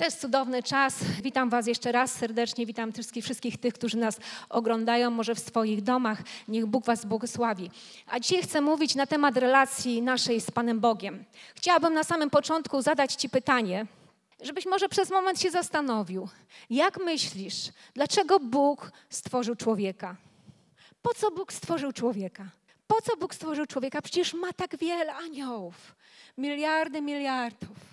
Jest cudowny czas. Witam Was jeszcze raz serdecznie. Witam wszystkich, wszystkich tych, którzy nas oglądają, może w swoich domach. Niech Bóg Was błogosławi. A dzisiaj chcę mówić na temat relacji naszej z Panem Bogiem. Chciałabym na samym początku zadać Ci pytanie, żebyś może przez moment się zastanowił. Jak myślisz, dlaczego Bóg stworzył człowieka? Po co Bóg stworzył człowieka? Po co Bóg stworzył człowieka? Przecież ma tak wiele aniołów, miliardy miliardów.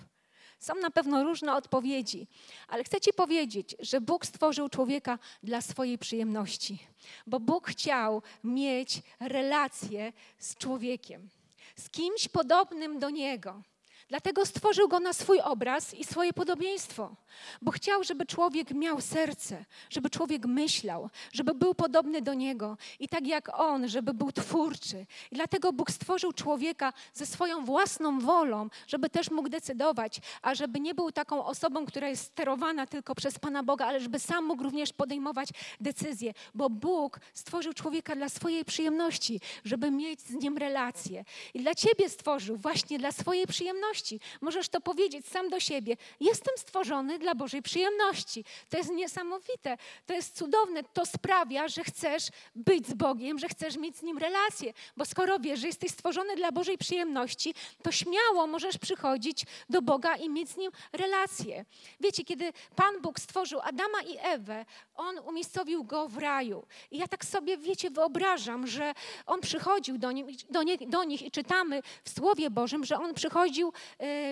Są na pewno różne odpowiedzi, ale chcę Ci powiedzieć, że Bóg stworzył człowieka dla swojej przyjemności, bo Bóg chciał mieć relację z człowiekiem, z kimś podobnym do Niego. Dlatego stworzył go na swój obraz i swoje podobieństwo, bo chciał, żeby człowiek miał serce, żeby człowiek myślał, żeby był podobny do niego i tak jak on, żeby był twórczy. I dlatego Bóg stworzył człowieka ze swoją własną wolą, żeby też mógł decydować, a żeby nie był taką osobą, która jest sterowana tylko przez Pana Boga, ale żeby sam mógł również podejmować decyzje, bo Bóg stworzył człowieka dla swojej przyjemności, żeby mieć z nim relacje. I dla ciebie stworzył właśnie dla swojej przyjemności Możesz to powiedzieć sam do siebie. Jestem stworzony dla Bożej przyjemności. To jest niesamowite, to jest cudowne. To sprawia, że chcesz być z Bogiem, że chcesz mieć z Nim relację. Bo skoro wiesz, że jesteś stworzony dla Bożej przyjemności, to śmiało możesz przychodzić do Boga i mieć z Nim relację. Wiecie, kiedy Pan Bóg stworzył Adama i Ewę, On umiejscowił go w raju. I ja tak sobie, wiecie, wyobrażam, że On przychodził do, nim, do, nie, do nich i czytamy w Słowie Bożym, że On przychodził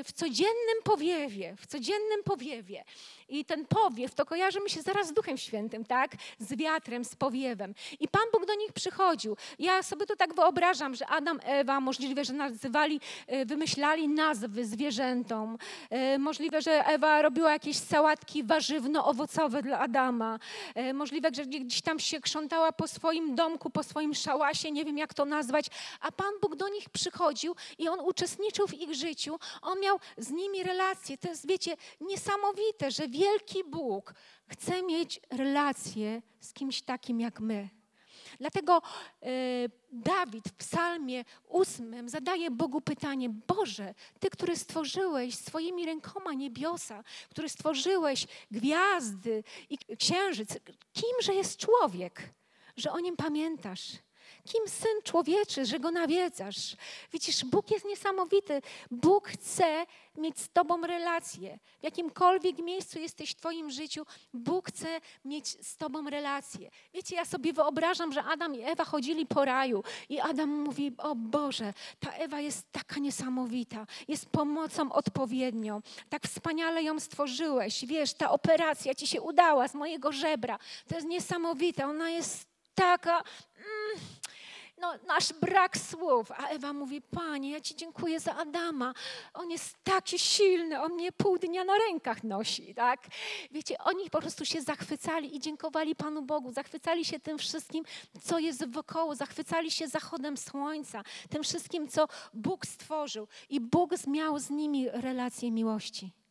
w codziennym powiewie, w codziennym powiewie. I ten powiew to kojarzy mi się zaraz z Duchem Świętym, tak? Z wiatrem, z powiewem. I Pan Bóg do nich przychodził. Ja sobie to tak wyobrażam, że Adam, Ewa, możliwe, że nazywali, e, wymyślali nazwy zwierzętom. E, możliwe, że Ewa robiła jakieś sałatki warzywno-owocowe dla Adama. Możliwe, że gdzieś tam się krzątała po swoim domku, po swoim szałasie, nie wiem jak to nazwać. A Pan Bóg do nich przychodził i On uczestniczył w ich życiu. On miał z nimi relacje. To jest, wiecie, niesamowite, że wielki Bóg chce mieć relację z kimś takim jak my. Dlatego e, Dawid w Psalmie ósmym zadaje Bogu pytanie: Boże, Ty, który stworzyłeś swoimi rękoma niebiosa, który stworzyłeś gwiazdy i księżyc, kimże jest człowiek, że o nim pamiętasz? Kim syn człowieczy, że go nawiedzasz? Widzisz, Bóg jest niesamowity. Bóg chce mieć z Tobą relację. W jakimkolwiek miejscu jesteś w Twoim życiu, Bóg chce mieć z Tobą relację. Wiecie, ja sobie wyobrażam, że Adam i Ewa chodzili po raju i Adam mówi: O Boże, ta Ewa jest taka niesamowita, jest pomocą odpowiednią. Tak wspaniale ją stworzyłeś. Wiesz, ta operacja ci się udała z mojego żebra. To jest niesamowite. Ona jest taka. Mm, no, nasz brak słów. A Ewa mówi, Panie, ja Ci dziękuję za Adama. On jest taki silny, on mnie pół dnia na rękach nosi, tak? Wiecie, oni po prostu się zachwycali i dziękowali Panu Bogu, zachwycali się tym wszystkim, co jest wokoło, zachwycali się zachodem słońca, tym wszystkim, co Bóg stworzył. I Bóg miał z nimi relację miłości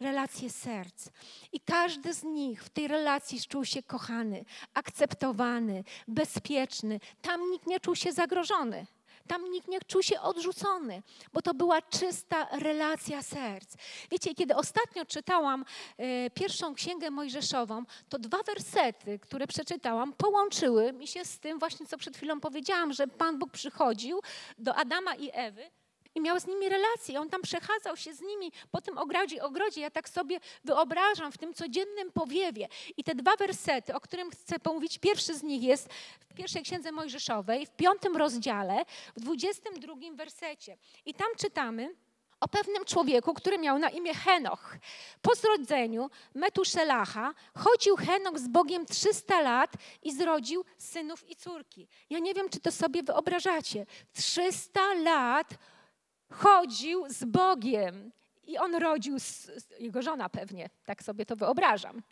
relacje serc. I każdy z nich w tej relacji czuł się kochany, akceptowany, bezpieczny. Tam nikt nie czuł się zagrożony. Tam nikt nie czuł się odrzucony, bo to była czysta relacja serc. Wiecie, kiedy ostatnio czytałam e, pierwszą księgę Mojżeszową, to dwa wersety, które przeczytałam, połączyły mi się z tym właśnie, co przed chwilą powiedziałam, że Pan Bóg przychodził do Adama i Ewy i miał z nimi relacje. On tam przechadzał się z nimi po tym ogrodzie. ogrodzie. Ja tak sobie wyobrażam w tym codziennym powiewie. I te dwa wersety, o którym chcę pomówić, pierwszy z nich jest w pierwszej księdze Mojżeszowej, w piątym rozdziale, w dwudziestym drugim wersecie. I tam czytamy, o pewnym człowieku, który miał na imię Henoch. Po zrodzeniu Metuszelacha chodził Henoch z Bogiem 300 lat i zrodził synów i córki. Ja nie wiem, czy to sobie wyobrażacie. 300 lat chodził z Bogiem. I on rodził, jego żona pewnie, tak sobie to wyobrażam,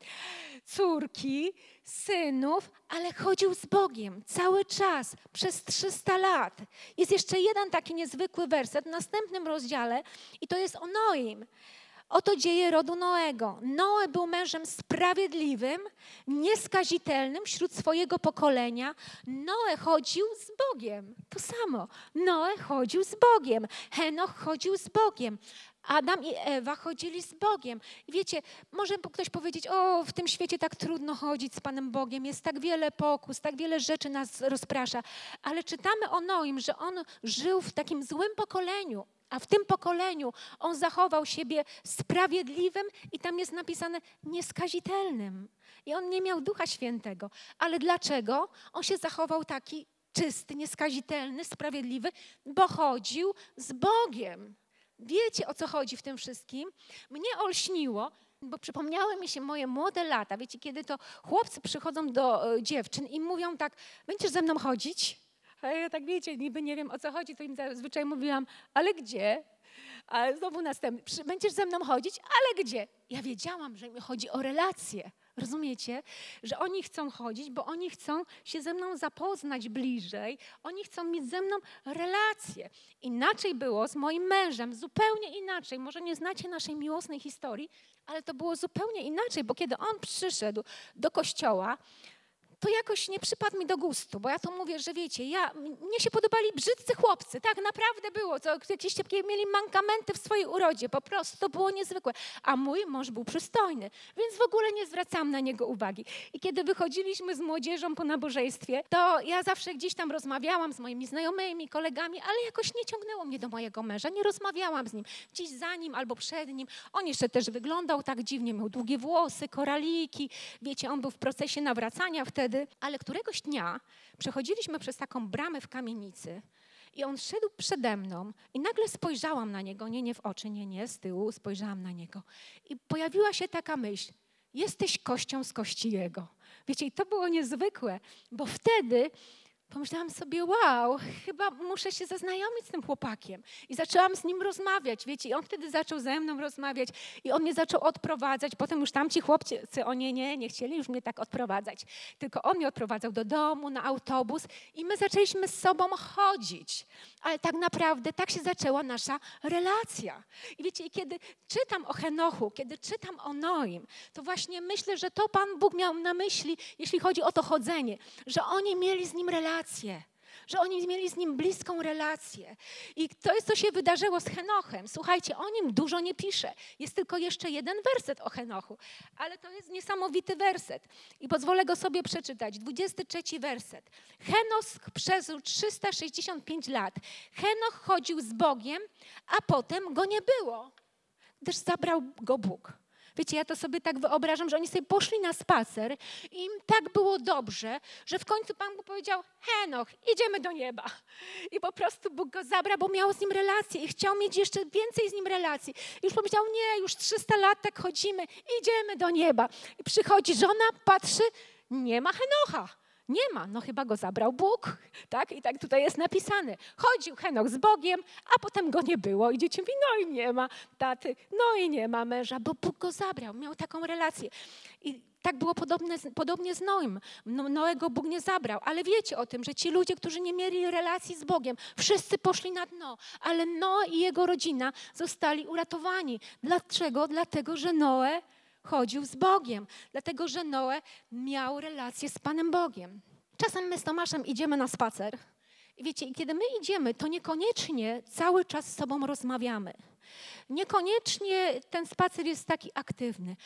córki, synów, ale chodził z Bogiem cały czas, przez 300 lat. Jest jeszcze jeden taki niezwykły werset w następnym rozdziale i to jest o Noim. Oto dzieje rodu Noego. Noe był mężem sprawiedliwym, nieskazitelnym wśród swojego pokolenia. Noe chodził z Bogiem. To samo. Noe chodził z Bogiem. Henoch chodził z Bogiem. Adam i Ewa chodzili z Bogiem. I wiecie, może ktoś powiedzieć, o, w tym świecie tak trudno chodzić z Panem Bogiem, jest tak wiele pokus, tak wiele rzeczy nas rozprasza. Ale czytamy o Noim, że on żył w takim złym pokoleniu, a w tym pokoleniu on zachował siebie sprawiedliwym i tam jest napisane nieskazitelnym. I on nie miał Ducha Świętego. Ale dlaczego? On się zachował taki czysty, nieskazitelny, sprawiedliwy, bo chodził z Bogiem. Wiecie o co chodzi w tym wszystkim? Mnie olśniło, bo przypomniały mi się moje młode lata. Wiecie, kiedy to chłopcy przychodzą do e, dziewczyn i mówią tak: Będziesz ze mną chodzić? A ja tak wiecie, niby nie wiem o co chodzi, to im zazwyczaj mówiłam: Ale gdzie? Ale znowu następny: Będziesz ze mną chodzić? Ale gdzie? Ja wiedziałam, że mi chodzi o relacje. Rozumiecie? Że oni chcą chodzić, bo oni chcą się ze mną zapoznać bliżej, oni chcą mieć ze mną relacje. Inaczej było z moim mężem, zupełnie inaczej. Może nie znacie naszej miłosnej historii, ale to było zupełnie inaczej, bo kiedy on przyszedł do kościoła, to jakoś nie przypadł mi do gustu, bo ja to mówię, że wiecie, ja, mnie się podobali brzydcy chłopcy, tak naprawdę było, to jakieś takie mieli mankamenty w swojej urodzie, po prostu to było niezwykłe, a mój mąż był przystojny, więc w ogóle nie zwracałam na niego uwagi. I kiedy wychodziliśmy z młodzieżą po nabożeństwie, to ja zawsze gdzieś tam rozmawiałam z moimi znajomymi, kolegami, ale jakoś nie ciągnęło mnie do mojego męża, nie rozmawiałam z nim, gdzieś za nim albo przed nim. On jeszcze też wyglądał tak dziwnie, miał długie włosy, koraliki, wiecie, on był w procesie nawracania wtedy, wtedy, ale któregoś dnia przechodziliśmy przez taką bramę w kamienicy i on szedł przede mną i nagle spojrzałam na niego, nie, nie w oczy, nie, nie, z tyłu, spojrzałam na niego i pojawiła się taka myśl, jesteś kością z kości jego. Wiecie, i to było niezwykłe, bo wtedy pomyślałam sobie, wow, chyba muszę się zaznajomić z tym chłopakiem. I zaczęłam z nim rozmawiać, wiecie, i on wtedy zaczął ze mną rozmawiać i on mnie zaczął odprowadzać. Potem już tamci chłopcy, o nie, nie, nie chcieli już mnie tak odprowadzać. Tylko on mnie odprowadzał do domu, na autobus i my zaczęliśmy z sobą chodzić. Ale tak naprawdę tak się zaczęła nasza relacja. I wiecie, kiedy czytam o Henochu, kiedy czytam o Noim, to właśnie myślę, że to Pan Bóg miał na myśli, jeśli chodzi o to chodzenie, że oni mieli z nim relację, że oni mieli z nim bliską relację. I to jest, co się wydarzyło z Henochem. Słuchajcie, o nim dużo nie pisze. Jest tylko jeszcze jeden werset o Henochu, ale to jest niesamowity werset. I pozwolę go sobie przeczytać. 23 werset. Henoch przeżył 365 lat. Henoch chodził z Bogiem, a potem go nie było, gdyż zabrał go Bóg. Wiecie, ja to sobie tak wyobrażam, że oni sobie poszli na spacer i im tak było dobrze, że w końcu Pan Bóg powiedział, Henoch, idziemy do nieba. I po prostu Bóg go zabrał, bo miał z nim relację i chciał mieć jeszcze więcej z nim relacji. I już powiedział, nie, już 300 lat tak chodzimy, idziemy do nieba. I przychodzi żona, patrzy, nie ma Henocha. Nie ma, no chyba go zabrał Bóg, tak? I tak tutaj jest napisane. Chodził Henok z Bogiem, a potem go nie było i dzieci mówi, no i nie ma taty, no i nie ma męża, bo Bóg go zabrał, miał taką relację. I tak było podobne, podobnie z Noem. No, Noego Bóg nie zabrał, ale wiecie o tym, że ci ludzie, którzy nie mieli relacji z Bogiem, wszyscy poszli na dno, ale Noe i jego rodzina zostali uratowani. Dlaczego? Dlatego, że Noe chodził z Bogiem, dlatego że Noe miał relację z Panem Bogiem. Czasem my z Tomaszem idziemy na spacer i wiecie, kiedy my idziemy, to niekoniecznie cały czas z sobą rozmawiamy. Niekoniecznie ten spacer jest taki aktywny,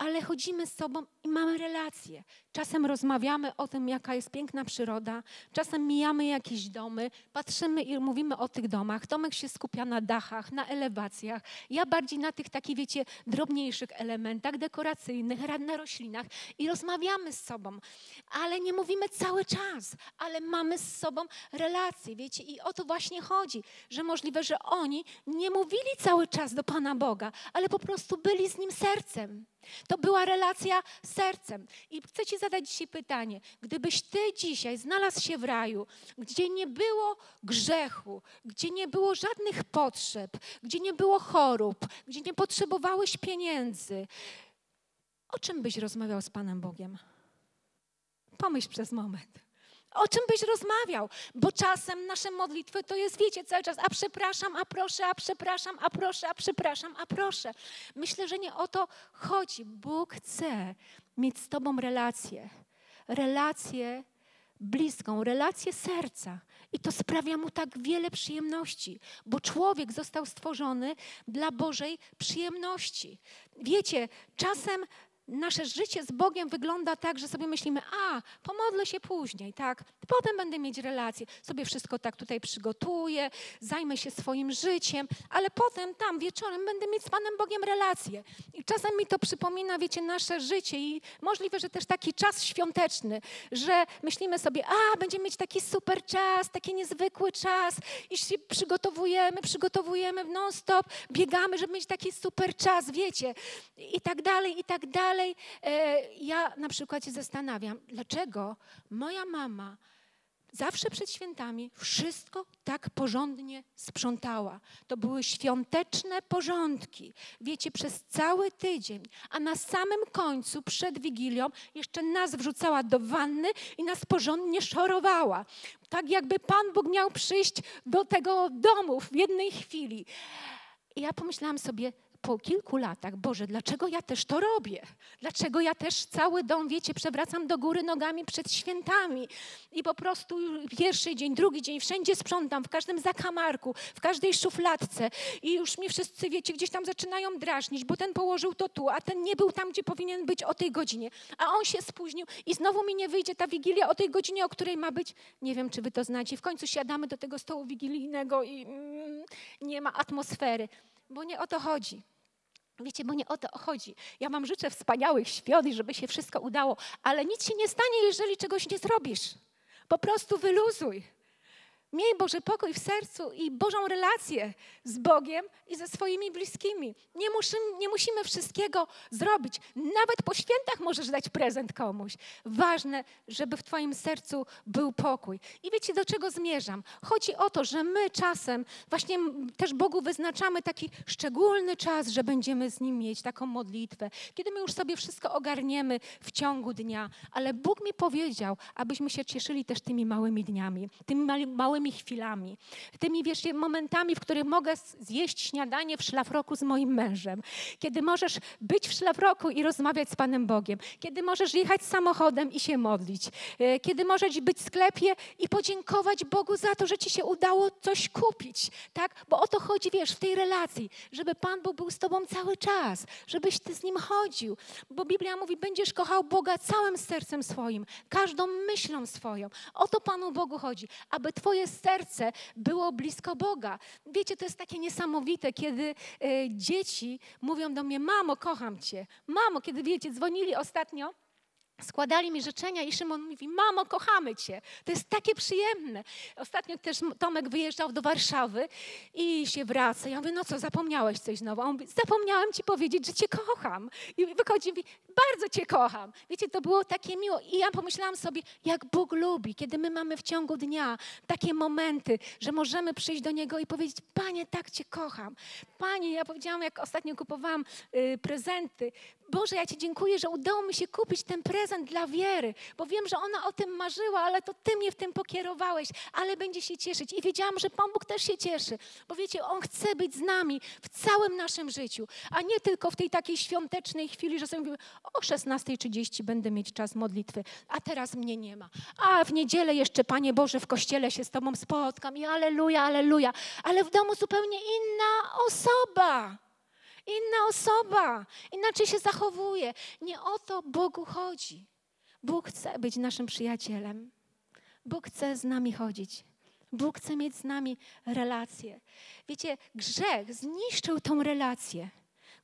ale chodzimy z sobą i mamy relacje. Czasem rozmawiamy o tym, jaka jest piękna przyroda, czasem mijamy jakieś domy, patrzymy i mówimy o tych domach. Tomek się skupia na dachach, na elewacjach. Ja bardziej na tych takich, wiecie, drobniejszych elementach dekoracyjnych, na roślinach i rozmawiamy z sobą. Ale nie mówimy cały czas, ale mamy z sobą relacje, wiecie. I o to właśnie chodzi, że możliwe, że oni nie mówili cały czas do Pana Boga, ale po prostu byli z Nim sercem. To była relacja z sercem. I chcę Ci zadać dzisiaj pytanie. Gdybyś Ty dzisiaj znalazł się w raju, gdzie nie było grzechu, gdzie nie było żadnych potrzeb, gdzie nie było chorób, gdzie nie potrzebowałeś pieniędzy, o czym byś rozmawiał z Panem Bogiem? Pomyśl przez moment. O czym byś rozmawiał? Bo czasem nasze modlitwy to jest, wiecie, cały czas, a przepraszam, a proszę, a przepraszam, a proszę, a przepraszam, a proszę. Myślę, że nie o to chodzi. Bóg chce mieć z Tobą relację. Relację bliską, relację serca. I to sprawia mu tak wiele przyjemności, bo człowiek został stworzony dla Bożej przyjemności. Wiecie, czasem nasze życie z Bogiem wygląda tak, że sobie myślimy, a, pomodlę się później, tak, potem będę mieć relacje, sobie wszystko tak tutaj przygotuję, zajmę się swoim życiem, ale potem tam wieczorem będę mieć z Panem Bogiem relacje. I czasem mi to przypomina, wiecie, nasze życie i możliwe, że też taki czas świąteczny, że myślimy sobie, a, będziemy mieć taki super czas, taki niezwykły czas i się przygotowujemy, przygotowujemy non-stop, biegamy, żeby mieć taki super czas, wiecie, i tak dalej, i tak dalej dalej e, ja na przykład się zastanawiam, dlaczego moja mama zawsze przed świętami wszystko tak porządnie sprzątała. To były świąteczne porządki, wiecie, przez cały tydzień, a na samym końcu, przed Wigilią, jeszcze nas wrzucała do wanny i nas porządnie szorowała. Tak jakby Pan Bóg miał przyjść do tego domu w jednej chwili. I ja pomyślałam sobie, po kilku latach, Boże, dlaczego ja też to robię? Dlaczego ja też cały dom, wiecie, przewracam do góry nogami przed świętami i po prostu pierwszy dzień, drugi dzień, wszędzie sprzątam, w każdym zakamarku, w każdej szufladce i już mnie wszyscy, wiecie, gdzieś tam zaczynają drażnić, bo ten położył to tu, a ten nie był tam, gdzie powinien być o tej godzinie, a on się spóźnił i znowu mi nie wyjdzie ta wigilia o tej godzinie, o której ma być. Nie wiem, czy wy to znacie. W końcu siadamy do tego stołu wigilijnego i mm, nie ma atmosfery, bo nie o to chodzi. Wiecie, bo nie o to chodzi. Ja Wam życzę wspaniałych świąt i żeby się wszystko udało, ale nic się nie stanie, jeżeli czegoś nie zrobisz. Po prostu wyluzuj. Miej Boży pokój w sercu i Bożą relację z Bogiem i ze swoimi bliskimi. Nie, musimy, nie musimy wszystkiego zrobić. Nawet po świętach możesz dać prezent komuś. Ważne, żeby w Twoim sercu był pokój. I wiecie, do czego zmierzam? Chodzi o to, że my czasem właśnie też Bogu wyznaczamy taki szczególny czas, że będziemy z Nim mieć taką modlitwę, kiedy my już sobie wszystko ogarniemy w ciągu dnia. Ale Bóg mi powiedział, abyśmy się cieszyli też tymi małymi dniami, tymi małymi małymi chwilami, tymi wiesz, momentami, w których mogę zjeść śniadanie w szlafroku z moim mężem, kiedy możesz być w szlafroku i rozmawiać z Panem Bogiem, kiedy możesz jechać samochodem i się modlić, e, kiedy możesz być w sklepie i podziękować Bogu za to, że ci się udało coś kupić, tak? Bo o to chodzi, wiesz, w tej relacji, żeby Pan Bóg był z tobą cały czas, żebyś ty z Nim chodził, bo Biblia mówi, będziesz kochał Boga całym sercem swoim, każdą myślą swoją. O to Panu Bogu chodzi, aby twoje serce było blisko Boga. Wiecie, to jest takie niesamowite, kiedy y, dzieci mówią do mnie: Mamo, kocham Cię. Mamo, kiedy wiecie, dzwonili ostatnio składali mi życzenia i Szymon mówi, mamo, kochamy Cię. To jest takie przyjemne. Ostatnio też Tomek wyjeżdżał do Warszawy i się wraca. Ja mówię, no co, zapomniałeś coś znowu? On mówi, zapomniałem Ci powiedzieć, że Cię kocham. I wychodzi i mówi, bardzo Cię kocham. Wiecie, to było takie miło. I ja pomyślałam sobie, jak Bóg lubi, kiedy my mamy w ciągu dnia takie momenty, że możemy przyjść do Niego i powiedzieć, Panie, tak Cię kocham. Panie, ja powiedziałam, jak ostatnio kupowałam y, prezenty, Boże, ja Ci dziękuję, że udało mi się kupić ten prezent dla wiery, bo wiem, że ona o tym marzyła, ale to Ty mnie w tym pokierowałeś, ale będzie się cieszyć. I wiedziałam, że Pan Bóg też się cieszy, bo wiecie, On chce być z nami w całym naszym życiu, a nie tylko w tej takiej świątecznej chwili, że sobie mówimy, o 16.30 będę mieć czas modlitwy, a teraz mnie nie ma. A w niedzielę jeszcze, Panie Boże, w kościele się z Tobą spotkam i aleluja, aleluja, ale w domu zupełnie inna osoba inna osoba, inaczej się zachowuje. Nie o to Bogu chodzi. Bóg chce być naszym przyjacielem. Bóg chce z nami chodzić. Bóg chce mieć z nami relacje. Wiecie, grzech zniszczył tą relację.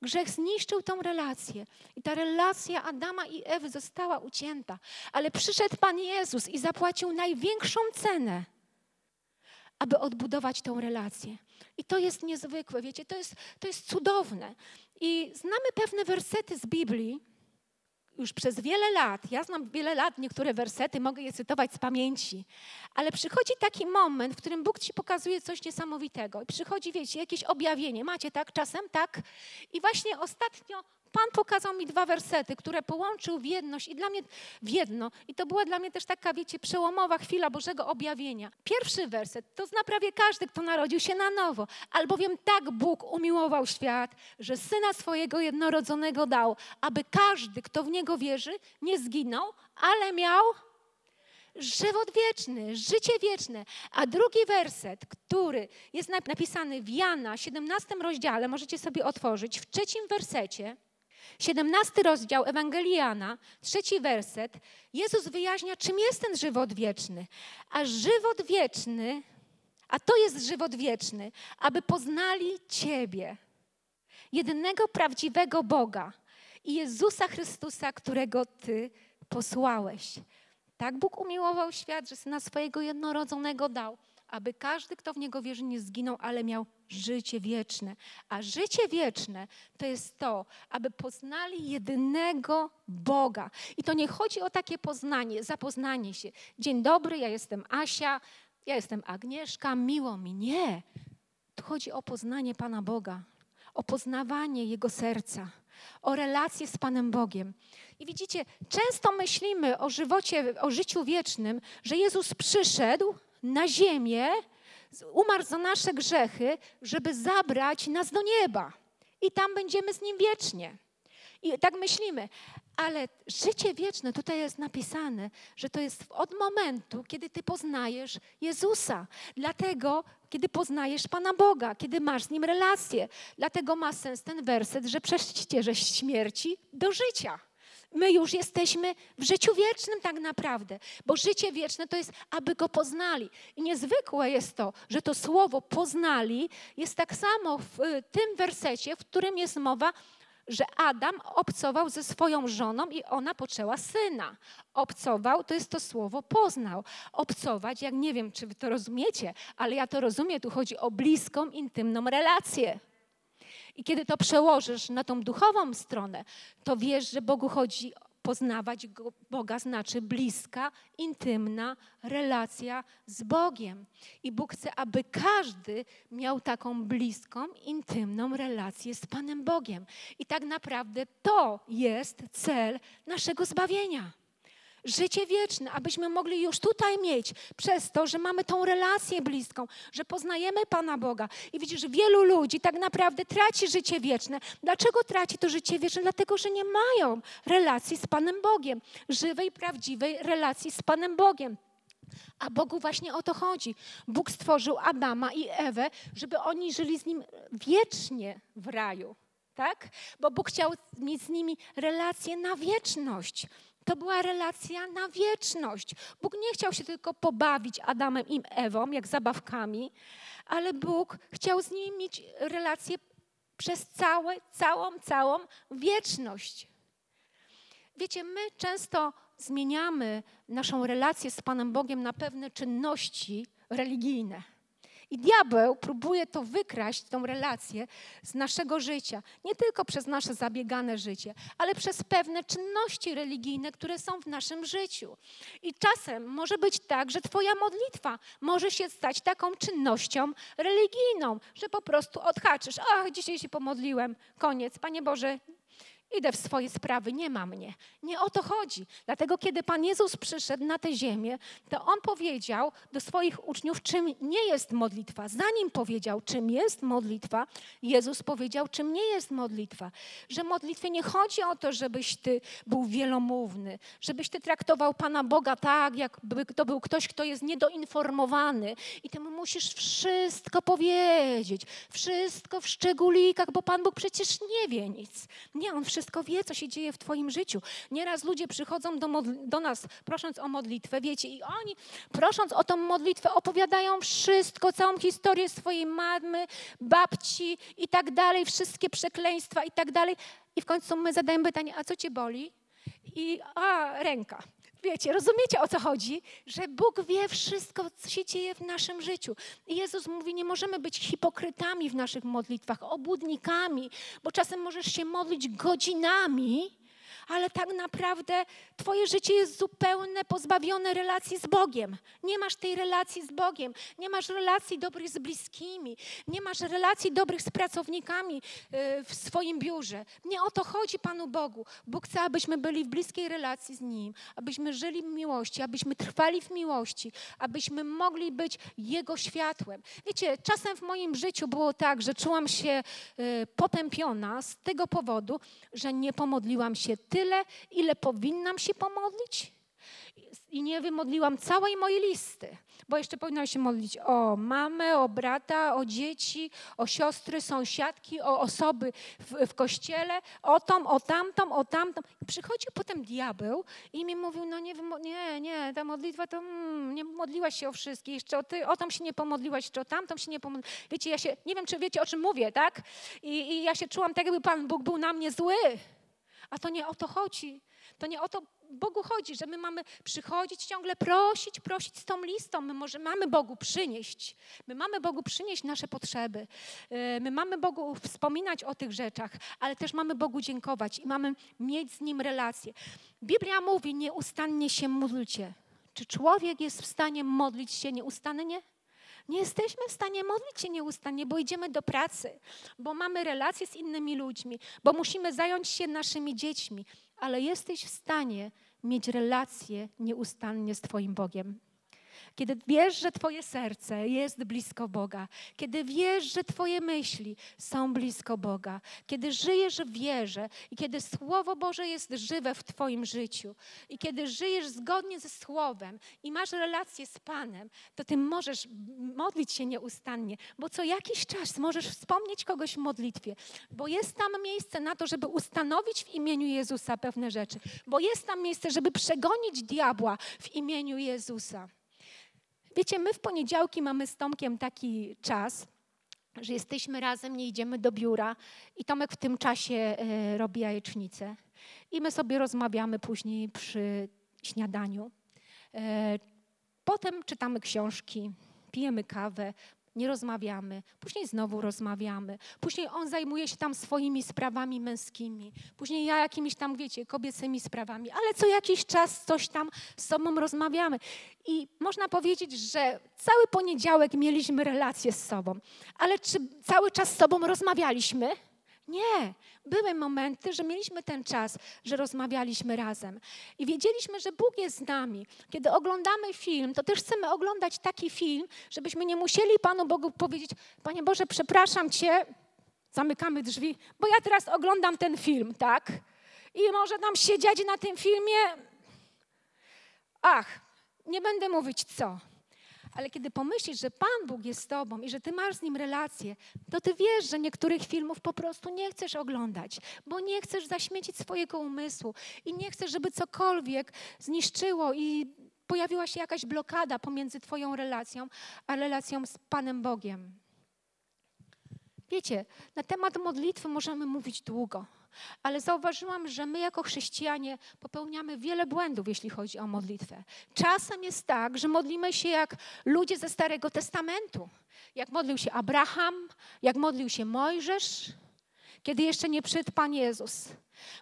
Grzech zniszczył tą relację. I ta relacja Adama i Ewy została ucięta. Ale przyszedł Pan Jezus i zapłacił największą cenę aby odbudować tą relację. I to jest niezwykłe, wiecie, to jest, to jest cudowne. I znamy pewne wersety z Biblii, już przez wiele lat, ja znam wiele lat niektóre wersety, mogę je cytować z pamięci, ale przychodzi taki moment, w którym Bóg ci pokazuje coś niesamowitego. I przychodzi, wiecie, jakieś objawienie. Macie tak czasem? Tak. I właśnie ostatnio Pan pokazał mi dwa wersety, które połączył w jedność i dla mnie w jedno. I to była dla mnie też taka, wiecie, przełomowa chwila Bożego objawienia. Pierwszy werset to zna prawie każdy, kto narodził się na nowo. Albowiem tak Bóg umiłował świat, że Syna swojego jednorodzonego dał, aby każdy, kto w Niego wierzy, nie zginął, ale miał żywot wieczny, życie wieczne. A drugi werset, który jest napisany w Jana, 17 rozdziale, możecie sobie otworzyć, w trzecim wersecie, 17 rozdział Ewangelii Jana, trzeci werset, Jezus wyjaśnia, czym jest ten żywot wieczny. A żywot wieczny, a to jest żywot wieczny, aby poznali Ciebie, jedynego prawdziwego Boga i Jezusa Chrystusa, którego Ty posłałeś. Tak Bóg umiłował świat, że Syna swojego jednorodzonego dał, aby każdy, kto w Niego wierzy, nie zginął, ale miał życie wieczne. A życie wieczne to jest to, aby poznali jedynego Boga. I to nie chodzi o takie poznanie, zapoznanie się. Dzień dobry, ja jestem Asia, ja jestem Agnieszka, miło mi. Nie. Tu chodzi o poznanie Pana Boga, o poznawanie Jego serca, o relację z Panem Bogiem. I widzicie, często myślimy o żywocie, o życiu wiecznym, że Jezus przyszedł na ziemię, umarł za nasze grzechy, żeby zabrać nas do nieba. I tam będziemy z Nim wiecznie. I tak myślimy, ale życie wieczne tutaj jest napisane, że to jest od momentu, kiedy ty poznajesz Jezusa. Dlatego, kiedy poznajesz Pana Boga, kiedy masz z Nim relację. Dlatego ma sens ten werset, że przejście ze śmierci do życia my już jesteśmy w życiu wiecznym tak naprawdę, bo życie wieczne to jest, aby go poznali. I niezwykłe jest to, że to słowo poznali jest tak samo w y, tym wersecie, w którym jest mowa, że Adam obcował ze swoją żoną i ona poczęła syna. Obcował to jest to słowo poznał. Obcować, jak nie wiem, czy wy to rozumiecie, ale ja to rozumiem, tu chodzi o bliską, intymną relację. I kiedy to przełożysz na tą duchową stronę, to wiesz, że Bogu chodzi poznawać Boga znaczy bliska, intymna relacja z Bogiem. I Bóg chce, aby każdy miał taką bliską, intymną relację z Panem Bogiem. I tak naprawdę to jest cel naszego zbawienia życie wieczne, abyśmy mogli już tutaj mieć, przez to, że mamy tą relację bliską, że poznajemy Pana Boga. I widzisz, wielu ludzi tak naprawdę traci życie wieczne. Dlaczego traci to życie wieczne? Dlatego, że nie mają relacji z Panem Bogiem, żywej, prawdziwej relacji z Panem Bogiem. A Bogu właśnie o to chodzi. Bóg stworzył Adama i Ewę, żeby oni żyli z Nim wiecznie w raju. Tak? Bo Bóg chciał mieć z nimi relację na wieczność. To była relacja na wieczność. Bóg nie chciał się tylko pobawić Adamem i Ewą, jak zabawkami, ale Bóg chciał z nimi mieć relację przez całe, całą, całą wieczność. Wiecie, my często zmieniamy naszą relację z Panem Bogiem na pewne czynności religijne. I diabeł próbuje to wykraść, tą relację z naszego życia. Nie tylko przez nasze zabiegane życie, ale przez pewne czynności religijne, które są w naszym życiu. I czasem może być tak, że Twoja modlitwa może się stać taką czynnością religijną, że po prostu odhaczysz. Ach, dzisiaj się pomodliłem, koniec. Panie Boże, idę w swoje sprawy, nie ma mnie. Nie o to chodzi. Dlatego, kiedy Pan Jezus przyszedł na tę ziemię, to On powiedział do swoich uczniów, czym nie jest modlitwa. Zanim powiedział, czym jest modlitwa, Jezus powiedział, czym nie jest modlitwa. Że modlitwie nie chodzi o to, żebyś Ty był wielomówny, żebyś Ty traktował Pana Boga tak, jakby to był ktoś, kto jest niedoinformowany i Ty mu musisz wszystko powiedzieć, wszystko w szczególikach, bo Pan Bóg przecież nie wie nic. Nie, On wszystko wszystko wie, co się dzieje w Twoim życiu. Nieraz ludzie przychodzą do, do nas prosząc o modlitwę, wiecie, i oni prosząc o tą modlitwę opowiadają wszystko, całą historię swojej mamy, babci i tak dalej, wszystkie przekleństwa i tak dalej. I w końcu my zadajemy pytanie, a co Cię boli? I a, ręka. Wiecie, rozumiecie o co chodzi? Że Bóg wie wszystko, co się dzieje w naszym życiu. I Jezus mówi, nie możemy być hipokrytami w naszych modlitwach, obłudnikami, bo czasem możesz się modlić godzinami, ale tak naprawdę Twoje życie jest zupełnie pozbawione relacji z Bogiem. Nie masz tej relacji z Bogiem, nie masz relacji dobrych z bliskimi, nie masz relacji dobrych z pracownikami y, w swoim biurze. Nie o to chodzi Panu Bogu. Bóg chce, abyśmy byli w bliskiej relacji z Nim, abyśmy żyli w miłości, abyśmy trwali w miłości, abyśmy mogli być Jego światłem. Wiecie, czasem w moim życiu było tak, że czułam się y, potępiona z tego powodu, że nie pomodliłam się tyle, ile powinnam się pomodlić i nie wymodliłam całej mojej listy, bo jeszcze powinnam się modlić o mamę, o brata, o dzieci, o siostry, sąsiadki, o osoby w, w kościele, o tą, o tamtą, o tamtą. I przychodził potem diabeł i mi mówił, no nie, nie, nie, ta modlitwa to mm, nie modliłaś się o wszystkich, jeszcze o, ty, o tą się nie pomodliłaś, jeszcze o tamtą się nie pomodliłaś. Wiecie, ja się, nie wiem, czy wiecie, o czym mówię, tak? I, I ja się czułam tak, jakby Pan Bóg był na mnie zły. A to nie o to chodzi. To nie o to Bogu chodzi, że my mamy przychodzić ciągle, prosić, prosić z tą listą. My może mamy Bogu przynieść. My mamy Bogu przynieść nasze potrzeby. E, my mamy Bogu wspominać o tych rzeczach, ale też mamy Bogu dziękować i mamy mieć z Nim relację. Biblia mówi, nieustannie się módlcie. Czy człowiek jest w stanie modlić się nieustannie? Nie jesteśmy w stanie modlić się nieustannie, bo idziemy do pracy, bo mamy relacje z innymi ludźmi, bo musimy zająć się naszymi dziećmi, ale jesteś w stanie mieć relacje nieustannie z Twoim Bogiem. Kiedy wiesz, że Twoje serce jest blisko Boga, kiedy wiesz, że Twoje myśli są blisko Boga, kiedy żyjesz w wierze i kiedy Słowo Boże jest żywe w Twoim życiu i kiedy żyjesz zgodnie ze Słowem i masz relację z Panem, to Ty możesz modlić się nieustannie, bo co jakiś czas możesz wspomnieć kogoś w modlitwie, bo jest tam miejsce na to, żeby ustanowić w imieniu Jezusa pewne rzeczy, bo jest tam miejsce, żeby przegonić diabła w imieniu Jezusa. Wiecie, my w poniedziałki mamy z Tomkiem taki czas, że jesteśmy razem, nie idziemy do biura i Tomek w tym czasie e, robi jajecznicę. I my sobie rozmawiamy później przy śniadaniu. E, potem czytamy książki, pijemy kawę, nie rozmawiamy, później znowu rozmawiamy, później on zajmuje się tam swoimi sprawami męskimi, później ja jakimiś tam, wiecie, kobiecymi sprawami, ale co jakiś czas coś tam z sobą rozmawiamy. I można powiedzieć, że cały poniedziałek mieliśmy relacje z sobą, ale czy cały czas z sobą rozmawialiśmy? Nie. Były momenty, że mieliśmy ten czas, że rozmawialiśmy razem i wiedzieliśmy, że Bóg jest z nami. Kiedy oglądamy film, to też chcemy oglądać taki film, żebyśmy nie musieli Panu Bogu powiedzieć: Panie Boże, przepraszam Cię, zamykamy drzwi, bo ja teraz oglądam ten film, tak? I może nam siedzieć na tym filmie. Ach, nie będę mówić co. Ale kiedy pomyślisz, że Pan Bóg jest z Tobą i że Ty masz z Nim relację, to Ty wiesz, że niektórych filmów po prostu nie chcesz oglądać, bo nie chcesz zaśmiecić swojego umysłu i nie chcesz, żeby cokolwiek zniszczyło i pojawiła się jakaś blokada pomiędzy Twoją relacją, a relacją z Panem Bogiem. Wiecie, na temat modlitwy możemy mówić długo. Ale zauważyłam, że my jako chrześcijanie popełniamy wiele błędów, jeśli chodzi o modlitwę. Czasem jest tak, że modlimy się jak ludzie ze Starego Testamentu. Jak modlił się Abraham, jak modlił się Mojżesz, kiedy jeszcze nie przyszedł Pan Jezus.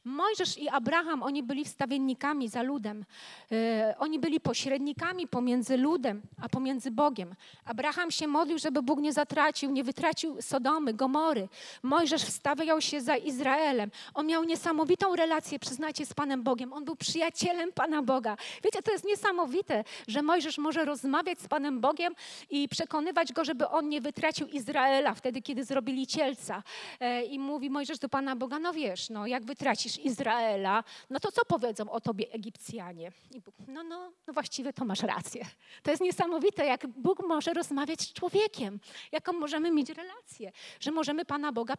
Mojżesz i Abraham, oni byli wstawiennikami za ludem. E, oni byli pośrednikami pomiędzy ludem, a pomiędzy Bogiem. Abraham się modlił, żeby Bóg nie zatracił, nie wytracił Sodomy, Gomory. Mojżesz wstawiał się za Izraelem. On miał niesamowitą relację, przyznajcie, z Panem Bogiem. On był przyjacielem Pana Boga. Wiecie, to jest niesamowite, że Mojżesz może rozmawiać z Panem Bogiem i przekonywać go, żeby on nie wytracił Izraela wtedy, kiedy zrobili cielca. E, I mówi Mojżesz do Pana Boga, no wiesz, no jak wytracił tracisz Izraela, no to co powiedzą o tobie Egipcjanie? I Bóg, no, no, no właściwie to masz rację. To jest niesamowite, jak Bóg może rozmawiać z człowiekiem, jaką możemy mieć relację, że możemy Pana Boga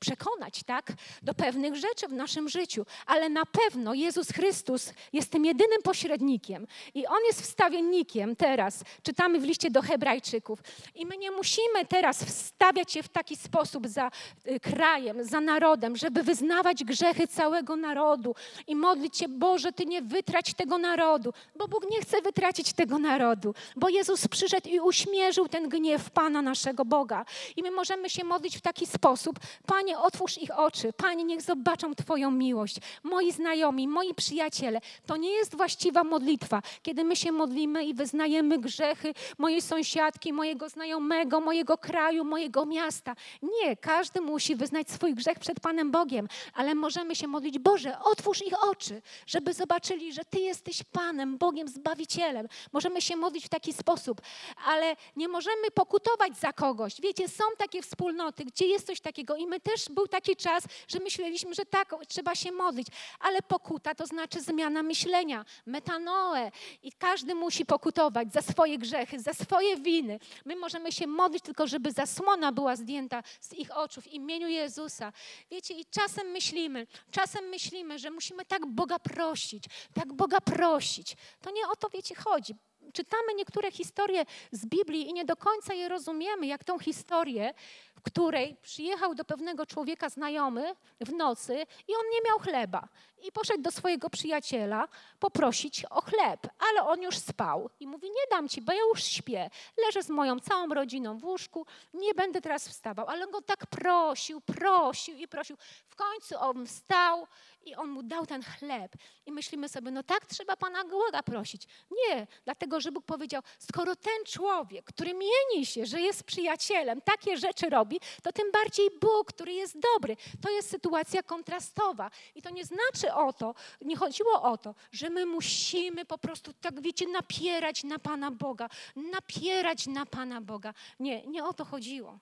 przekonać, tak, do pewnych rzeczy w naszym życiu, ale na pewno Jezus Chrystus jest tym jedynym pośrednikiem i On jest wstawiennikiem teraz. Czytamy w liście do Hebrajczyków i my nie musimy teraz wstawiać się w taki sposób za y, krajem, za narodem, żeby wyznawać grzechy całego narodu i modlić się, Boże, Ty nie wytrać tego narodu, bo Bóg nie chce wytracić tego narodu, bo Jezus przyszedł i uśmierzył ten gniew Pana naszego Boga. I my możemy się modlić w taki sposób, Panie, otwórz ich oczy, Panie, niech zobaczą Twoją miłość. Moi znajomi, moi przyjaciele, to nie jest właściwa modlitwa, kiedy my się modlimy i wyznajemy grzechy mojej sąsiadki, mojego znajomego, mojego kraju, mojego miasta. Nie, każdy musi wyznać swój grzech przed Panem Bogiem, ale możemy się modlić, Boże, otwórz ich oczy, żeby zobaczyli, że Ty jesteś Panem, Bogiem, Zbawicielem. Możemy się modlić w taki sposób, ale nie możemy pokutować za kogoś. Wiecie, są takie wspólnoty, gdzie jest coś takiego i my też był taki czas, że myśleliśmy, że tak, trzeba się modlić, ale pokuta to znaczy zmiana myślenia, metanoe i każdy musi pokutować za swoje grzechy, za swoje winy. My możemy się modlić tylko, żeby zasłona była zdjęta z ich oczu w imieniu Jezusa. Wiecie, i czasem myślimy, czasem myślimy, że musimy tak Boga prosić, tak Boga prosić. To nie o to, wiecie, chodzi czytamy niektóre historie z Biblii i nie do końca je rozumiemy, jak tą historię, w której przyjechał do pewnego człowieka znajomy w nocy i on nie miał chleba. I poszedł do swojego przyjaciela poprosić o chleb, ale on już spał. I mówi: Nie dam ci, bo ja już śpię. Leżę z moją całą rodziną w łóżku, nie będę teraz wstawał. Ale on go tak prosił, prosił i prosił. W końcu on wstał i on mu dał ten chleb. I myślimy sobie: No tak trzeba Pana Boga prosić. Nie, dlatego że Bóg powiedział: Skoro ten człowiek, który mieni się, że jest przyjacielem, takie rzeczy robi, to tym bardziej Bóg, który jest dobry. To jest sytuacja kontrastowa. I to nie znaczy, o to, nie chodziło o to, że my musimy po prostu, tak wiecie, napierać na Pana Boga, napierać na Pana Boga. Nie, nie o to chodziło.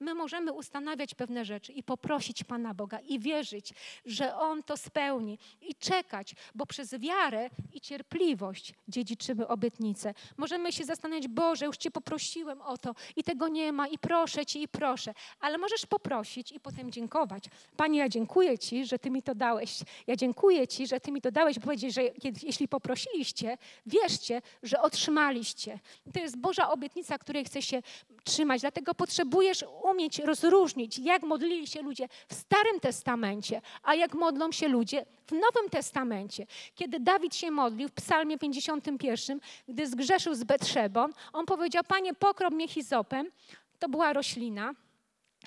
My możemy ustanawiać pewne rzeczy i poprosić Pana Boga i wierzyć, że On to spełni i czekać, bo przez wiarę i cierpliwość dziedziczymy obietnicę. Możemy się zastanawiać, Boże, już Cię poprosiłem o to i tego nie ma i proszę Cię i proszę, ale możesz poprosić i potem dziękować. Panie, ja dziękuję Ci, że Ty mi to dałeś. Ja dziękuję Ci, że Ty mi to dałeś, bo powiedzieć, że jeśli poprosiliście, wierzcie, że otrzymaliście. To jest Boża obietnica, której chce się trzymać, dlatego potrzebujesz umieć rozróżnić, jak modlili się ludzie w Starym Testamencie, a jak modlą się ludzie w Nowym Testamencie. Kiedy Dawid się modlił w Psalmie 51, gdy zgrzeszył z Betrzebą, on powiedział: Panie, pokrop mnie hizopem, to była roślina,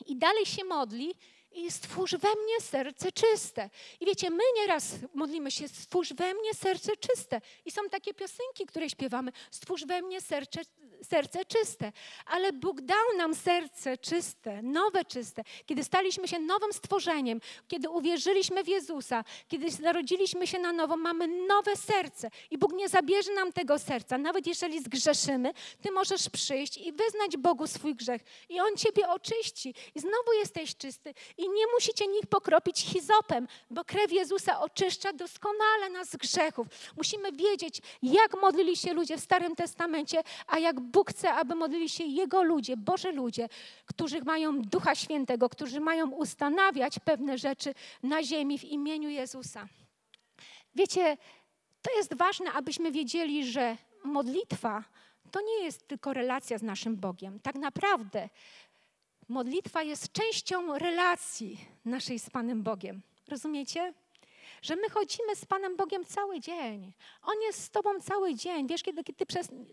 i dalej się modli i stwórz we mnie serce czyste. I wiecie, my nieraz modlimy się, stwórz we mnie serce czyste. I są takie piosenki, które śpiewamy, stwórz we mnie serce, serce czyste. Ale Bóg dał nam serce czyste, nowe czyste. Kiedy staliśmy się nowym stworzeniem, kiedy uwierzyliśmy w Jezusa, kiedy narodziliśmy się na nowo, mamy nowe serce. I Bóg nie zabierze nam tego serca. Nawet jeżeli zgrzeszymy, Ty możesz przyjść i wyznać Bogu swój grzech. I On Ciebie oczyści. I znowu jesteś czysty i nie musicie nich pokropić hizopem, bo krew Jezusa oczyszcza doskonale nas z grzechów. Musimy wiedzieć, jak modlili się ludzie w Starym Testamencie, a jak Bóg chce, aby modlili się Jego ludzie, Boże ludzie, którzy mają Ducha Świętego, którzy mają ustanawiać pewne rzeczy na ziemi w imieniu Jezusa. Wiecie, to jest ważne, abyśmy wiedzieli, że modlitwa to nie jest tylko relacja z naszym Bogiem. Tak naprawdę modlitwa jest częścią relacji naszej z Panem Bogiem. Rozumiecie? Że my chodzimy z Panem Bogiem cały dzień. On jest z Tobą cały dzień. Wiesz, kiedy, ty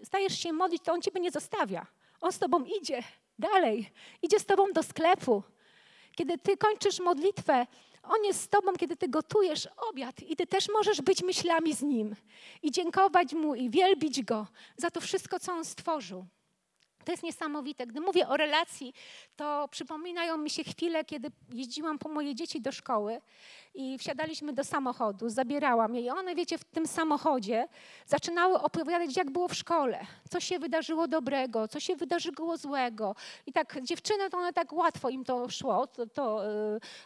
stajesz się modlić, to On Ciebie nie zostawia. On z Tobą idzie dalej. Idzie z Tobą do sklepu. Kiedy Ty kończysz modlitwę, On jest z Tobą, kiedy Ty gotujesz obiad i Ty też możesz być myślami z Nim i dziękować Mu i wielbić Go za to wszystko, co On stworzył. To jest niesamowite. Gdy mówię o relacji, to przypominają mi się chwile, kiedy jeździłam po moje dzieci do szkoły i wsiadaliśmy do samochodu, zabierałam je i one, wiecie, w tym samochodzie zaczynały opowiadać, jak było w szkole, co się wydarzyło dobrego, co się wydarzyło złego. I tak dziewczyny, to one tak łatwo im to szło, to, to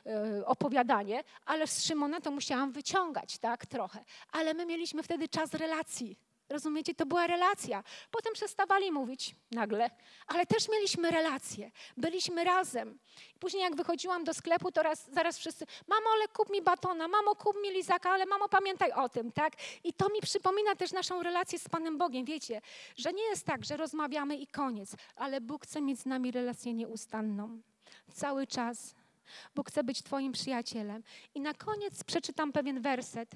yy, yy, opowiadanie, ale z Szymona to musiałam wyciągać, tak, trochę. Ale my mieliśmy wtedy czas relacji Rozumiecie? To była relacja. Potem przestawali mówić nagle, ale też mieliśmy relacje. Byliśmy razem. Później jak wychodziłam do sklepu, to raz, zaraz wszyscy, mamo, ale kup mi batona, mamo, kup mi lizaka, ale mamo, pamiętaj o tym, tak? I to mi przypomina też naszą relację z Panem Bogiem. Wiecie, że nie jest tak, że rozmawiamy i koniec, ale Bóg chce mieć z nami relację nieustanną. Cały czas Bóg chce być Twoim przyjacielem. I na koniec przeczytam pewien werset,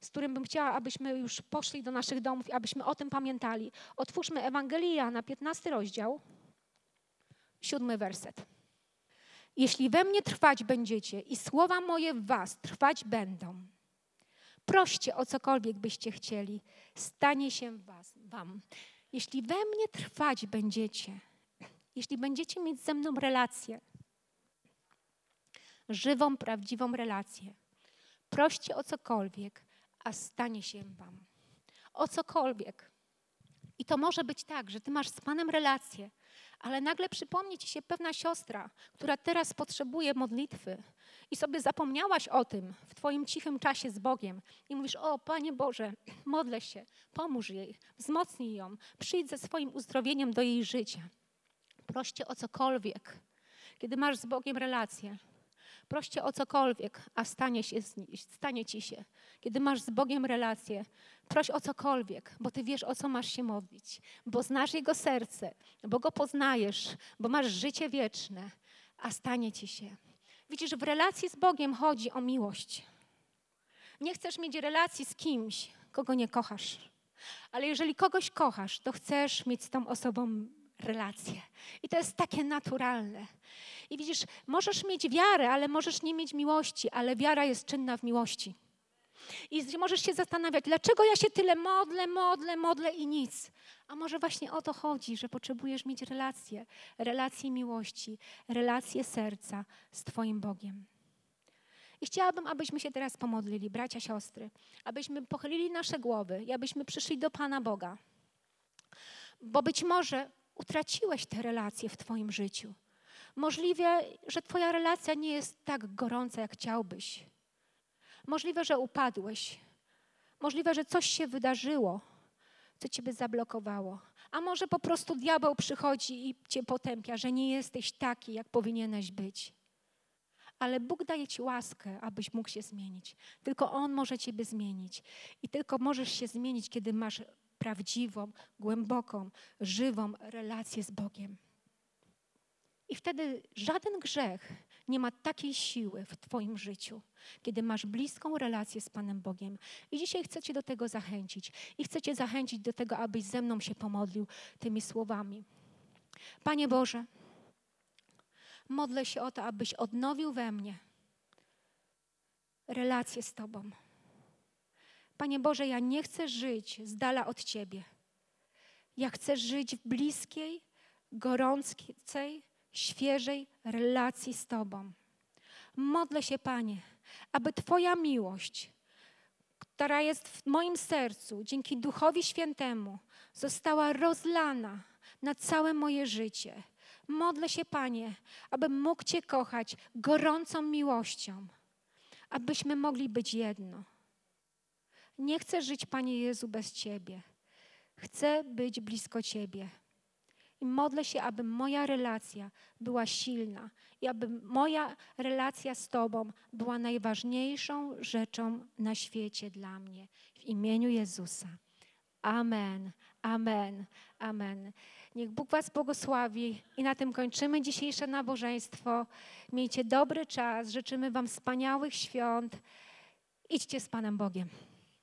z którym bym chciała, abyśmy już poszli do naszych domów i abyśmy o tym pamiętali. Otwórzmy Ewangelię Jana, 15 rozdział, siódmy werset. Jeśli we mnie trwać będziecie i słowa moje w was trwać będą, proście o cokolwiek byście chcieli, stanie się was, wam. Jeśli we mnie trwać będziecie, jeśli będziecie mieć ze mną relację, żywą, prawdziwą relację, proście o cokolwiek, a stanie się wam. O cokolwiek. I to może być tak, że ty masz z Panem relację, ale nagle przypomni ci się pewna siostra, która teraz potrzebuje modlitwy i sobie zapomniałaś o tym w Twoim cichym czasie z Bogiem i mówisz: O, Panie Boże, modlę się, pomóż jej, wzmocnij ją, przyjdź ze swoim uzdrowieniem do jej życia. Proście o cokolwiek, kiedy masz z Bogiem relację. Proście o cokolwiek, a stanie, się, stanie ci się. Kiedy masz z Bogiem relację, proś o cokolwiek, bo ty wiesz, o co masz się modlić, bo znasz Jego serce, bo Go poznajesz, bo masz życie wieczne, a stanie ci się. Widzisz, w relacji z Bogiem chodzi o miłość. Nie chcesz mieć relacji z kimś, kogo nie kochasz. Ale jeżeli kogoś kochasz, to chcesz mieć z tą osobą relacje. I to jest takie naturalne. I widzisz, możesz mieć wiarę, ale możesz nie mieć miłości, ale wiara jest czynna w miłości. I możesz się zastanawiać, dlaczego ja się tyle modlę, modlę, modlę i nic. A może właśnie o to chodzi, że potrzebujesz mieć relacje, relacje miłości, relacje serca z Twoim Bogiem. I chciałabym, abyśmy się teraz pomodlili, bracia, siostry, abyśmy pochylili nasze głowy i abyśmy przyszli do Pana Boga. Bo być może utraciłeś te relacje w Twoim życiu. Możliwe, że Twoja relacja nie jest tak gorąca, jak chciałbyś. Możliwe, że upadłeś. Możliwe, że coś się wydarzyło, co Ciebie zablokowało. A może po prostu diabeł przychodzi i Cię potępia, że nie jesteś taki, jak powinieneś być. Ale Bóg daje Ci łaskę, abyś mógł się zmienić. Tylko On może Ciebie zmienić. I tylko możesz się zmienić, kiedy masz prawdziwą, głęboką, żywą relację z Bogiem. I wtedy żaden grzech nie ma takiej siły w Twoim życiu, kiedy masz bliską relację z Panem Bogiem. I dzisiaj chcę Cię do tego zachęcić. I chcę Cię zachęcić do tego, abyś ze mną się pomodlił tymi słowami. Panie Boże, modlę się o to, abyś odnowił we mnie relację z Tobą. Panie Boże, ja nie chcę żyć z dala od Ciebie. Ja chcę żyć w bliskiej, gorącej, świeżej relacji z Tobą. Modlę się, Panie, aby Twoja miłość, która jest w moim sercu dzięki Duchowi Świętemu, została rozlana na całe moje życie. Modlę się, Panie, abym mógł Cię kochać gorącą miłością, abyśmy mogli być jedno. Nie chcę żyć, Panie Jezu, bez Ciebie. Chcę być blisko Ciebie. I modlę się, aby moja relacja była silna i aby moja relacja z Tobą była najważniejszą rzeczą na świecie dla mnie. W imieniu Jezusa. Amen, amen, amen. Niech Bóg Was błogosławi i na tym kończymy dzisiejsze nabożeństwo. Miejcie dobry czas, życzymy Wam wspaniałych świąt. Idźcie z Panem Bogiem.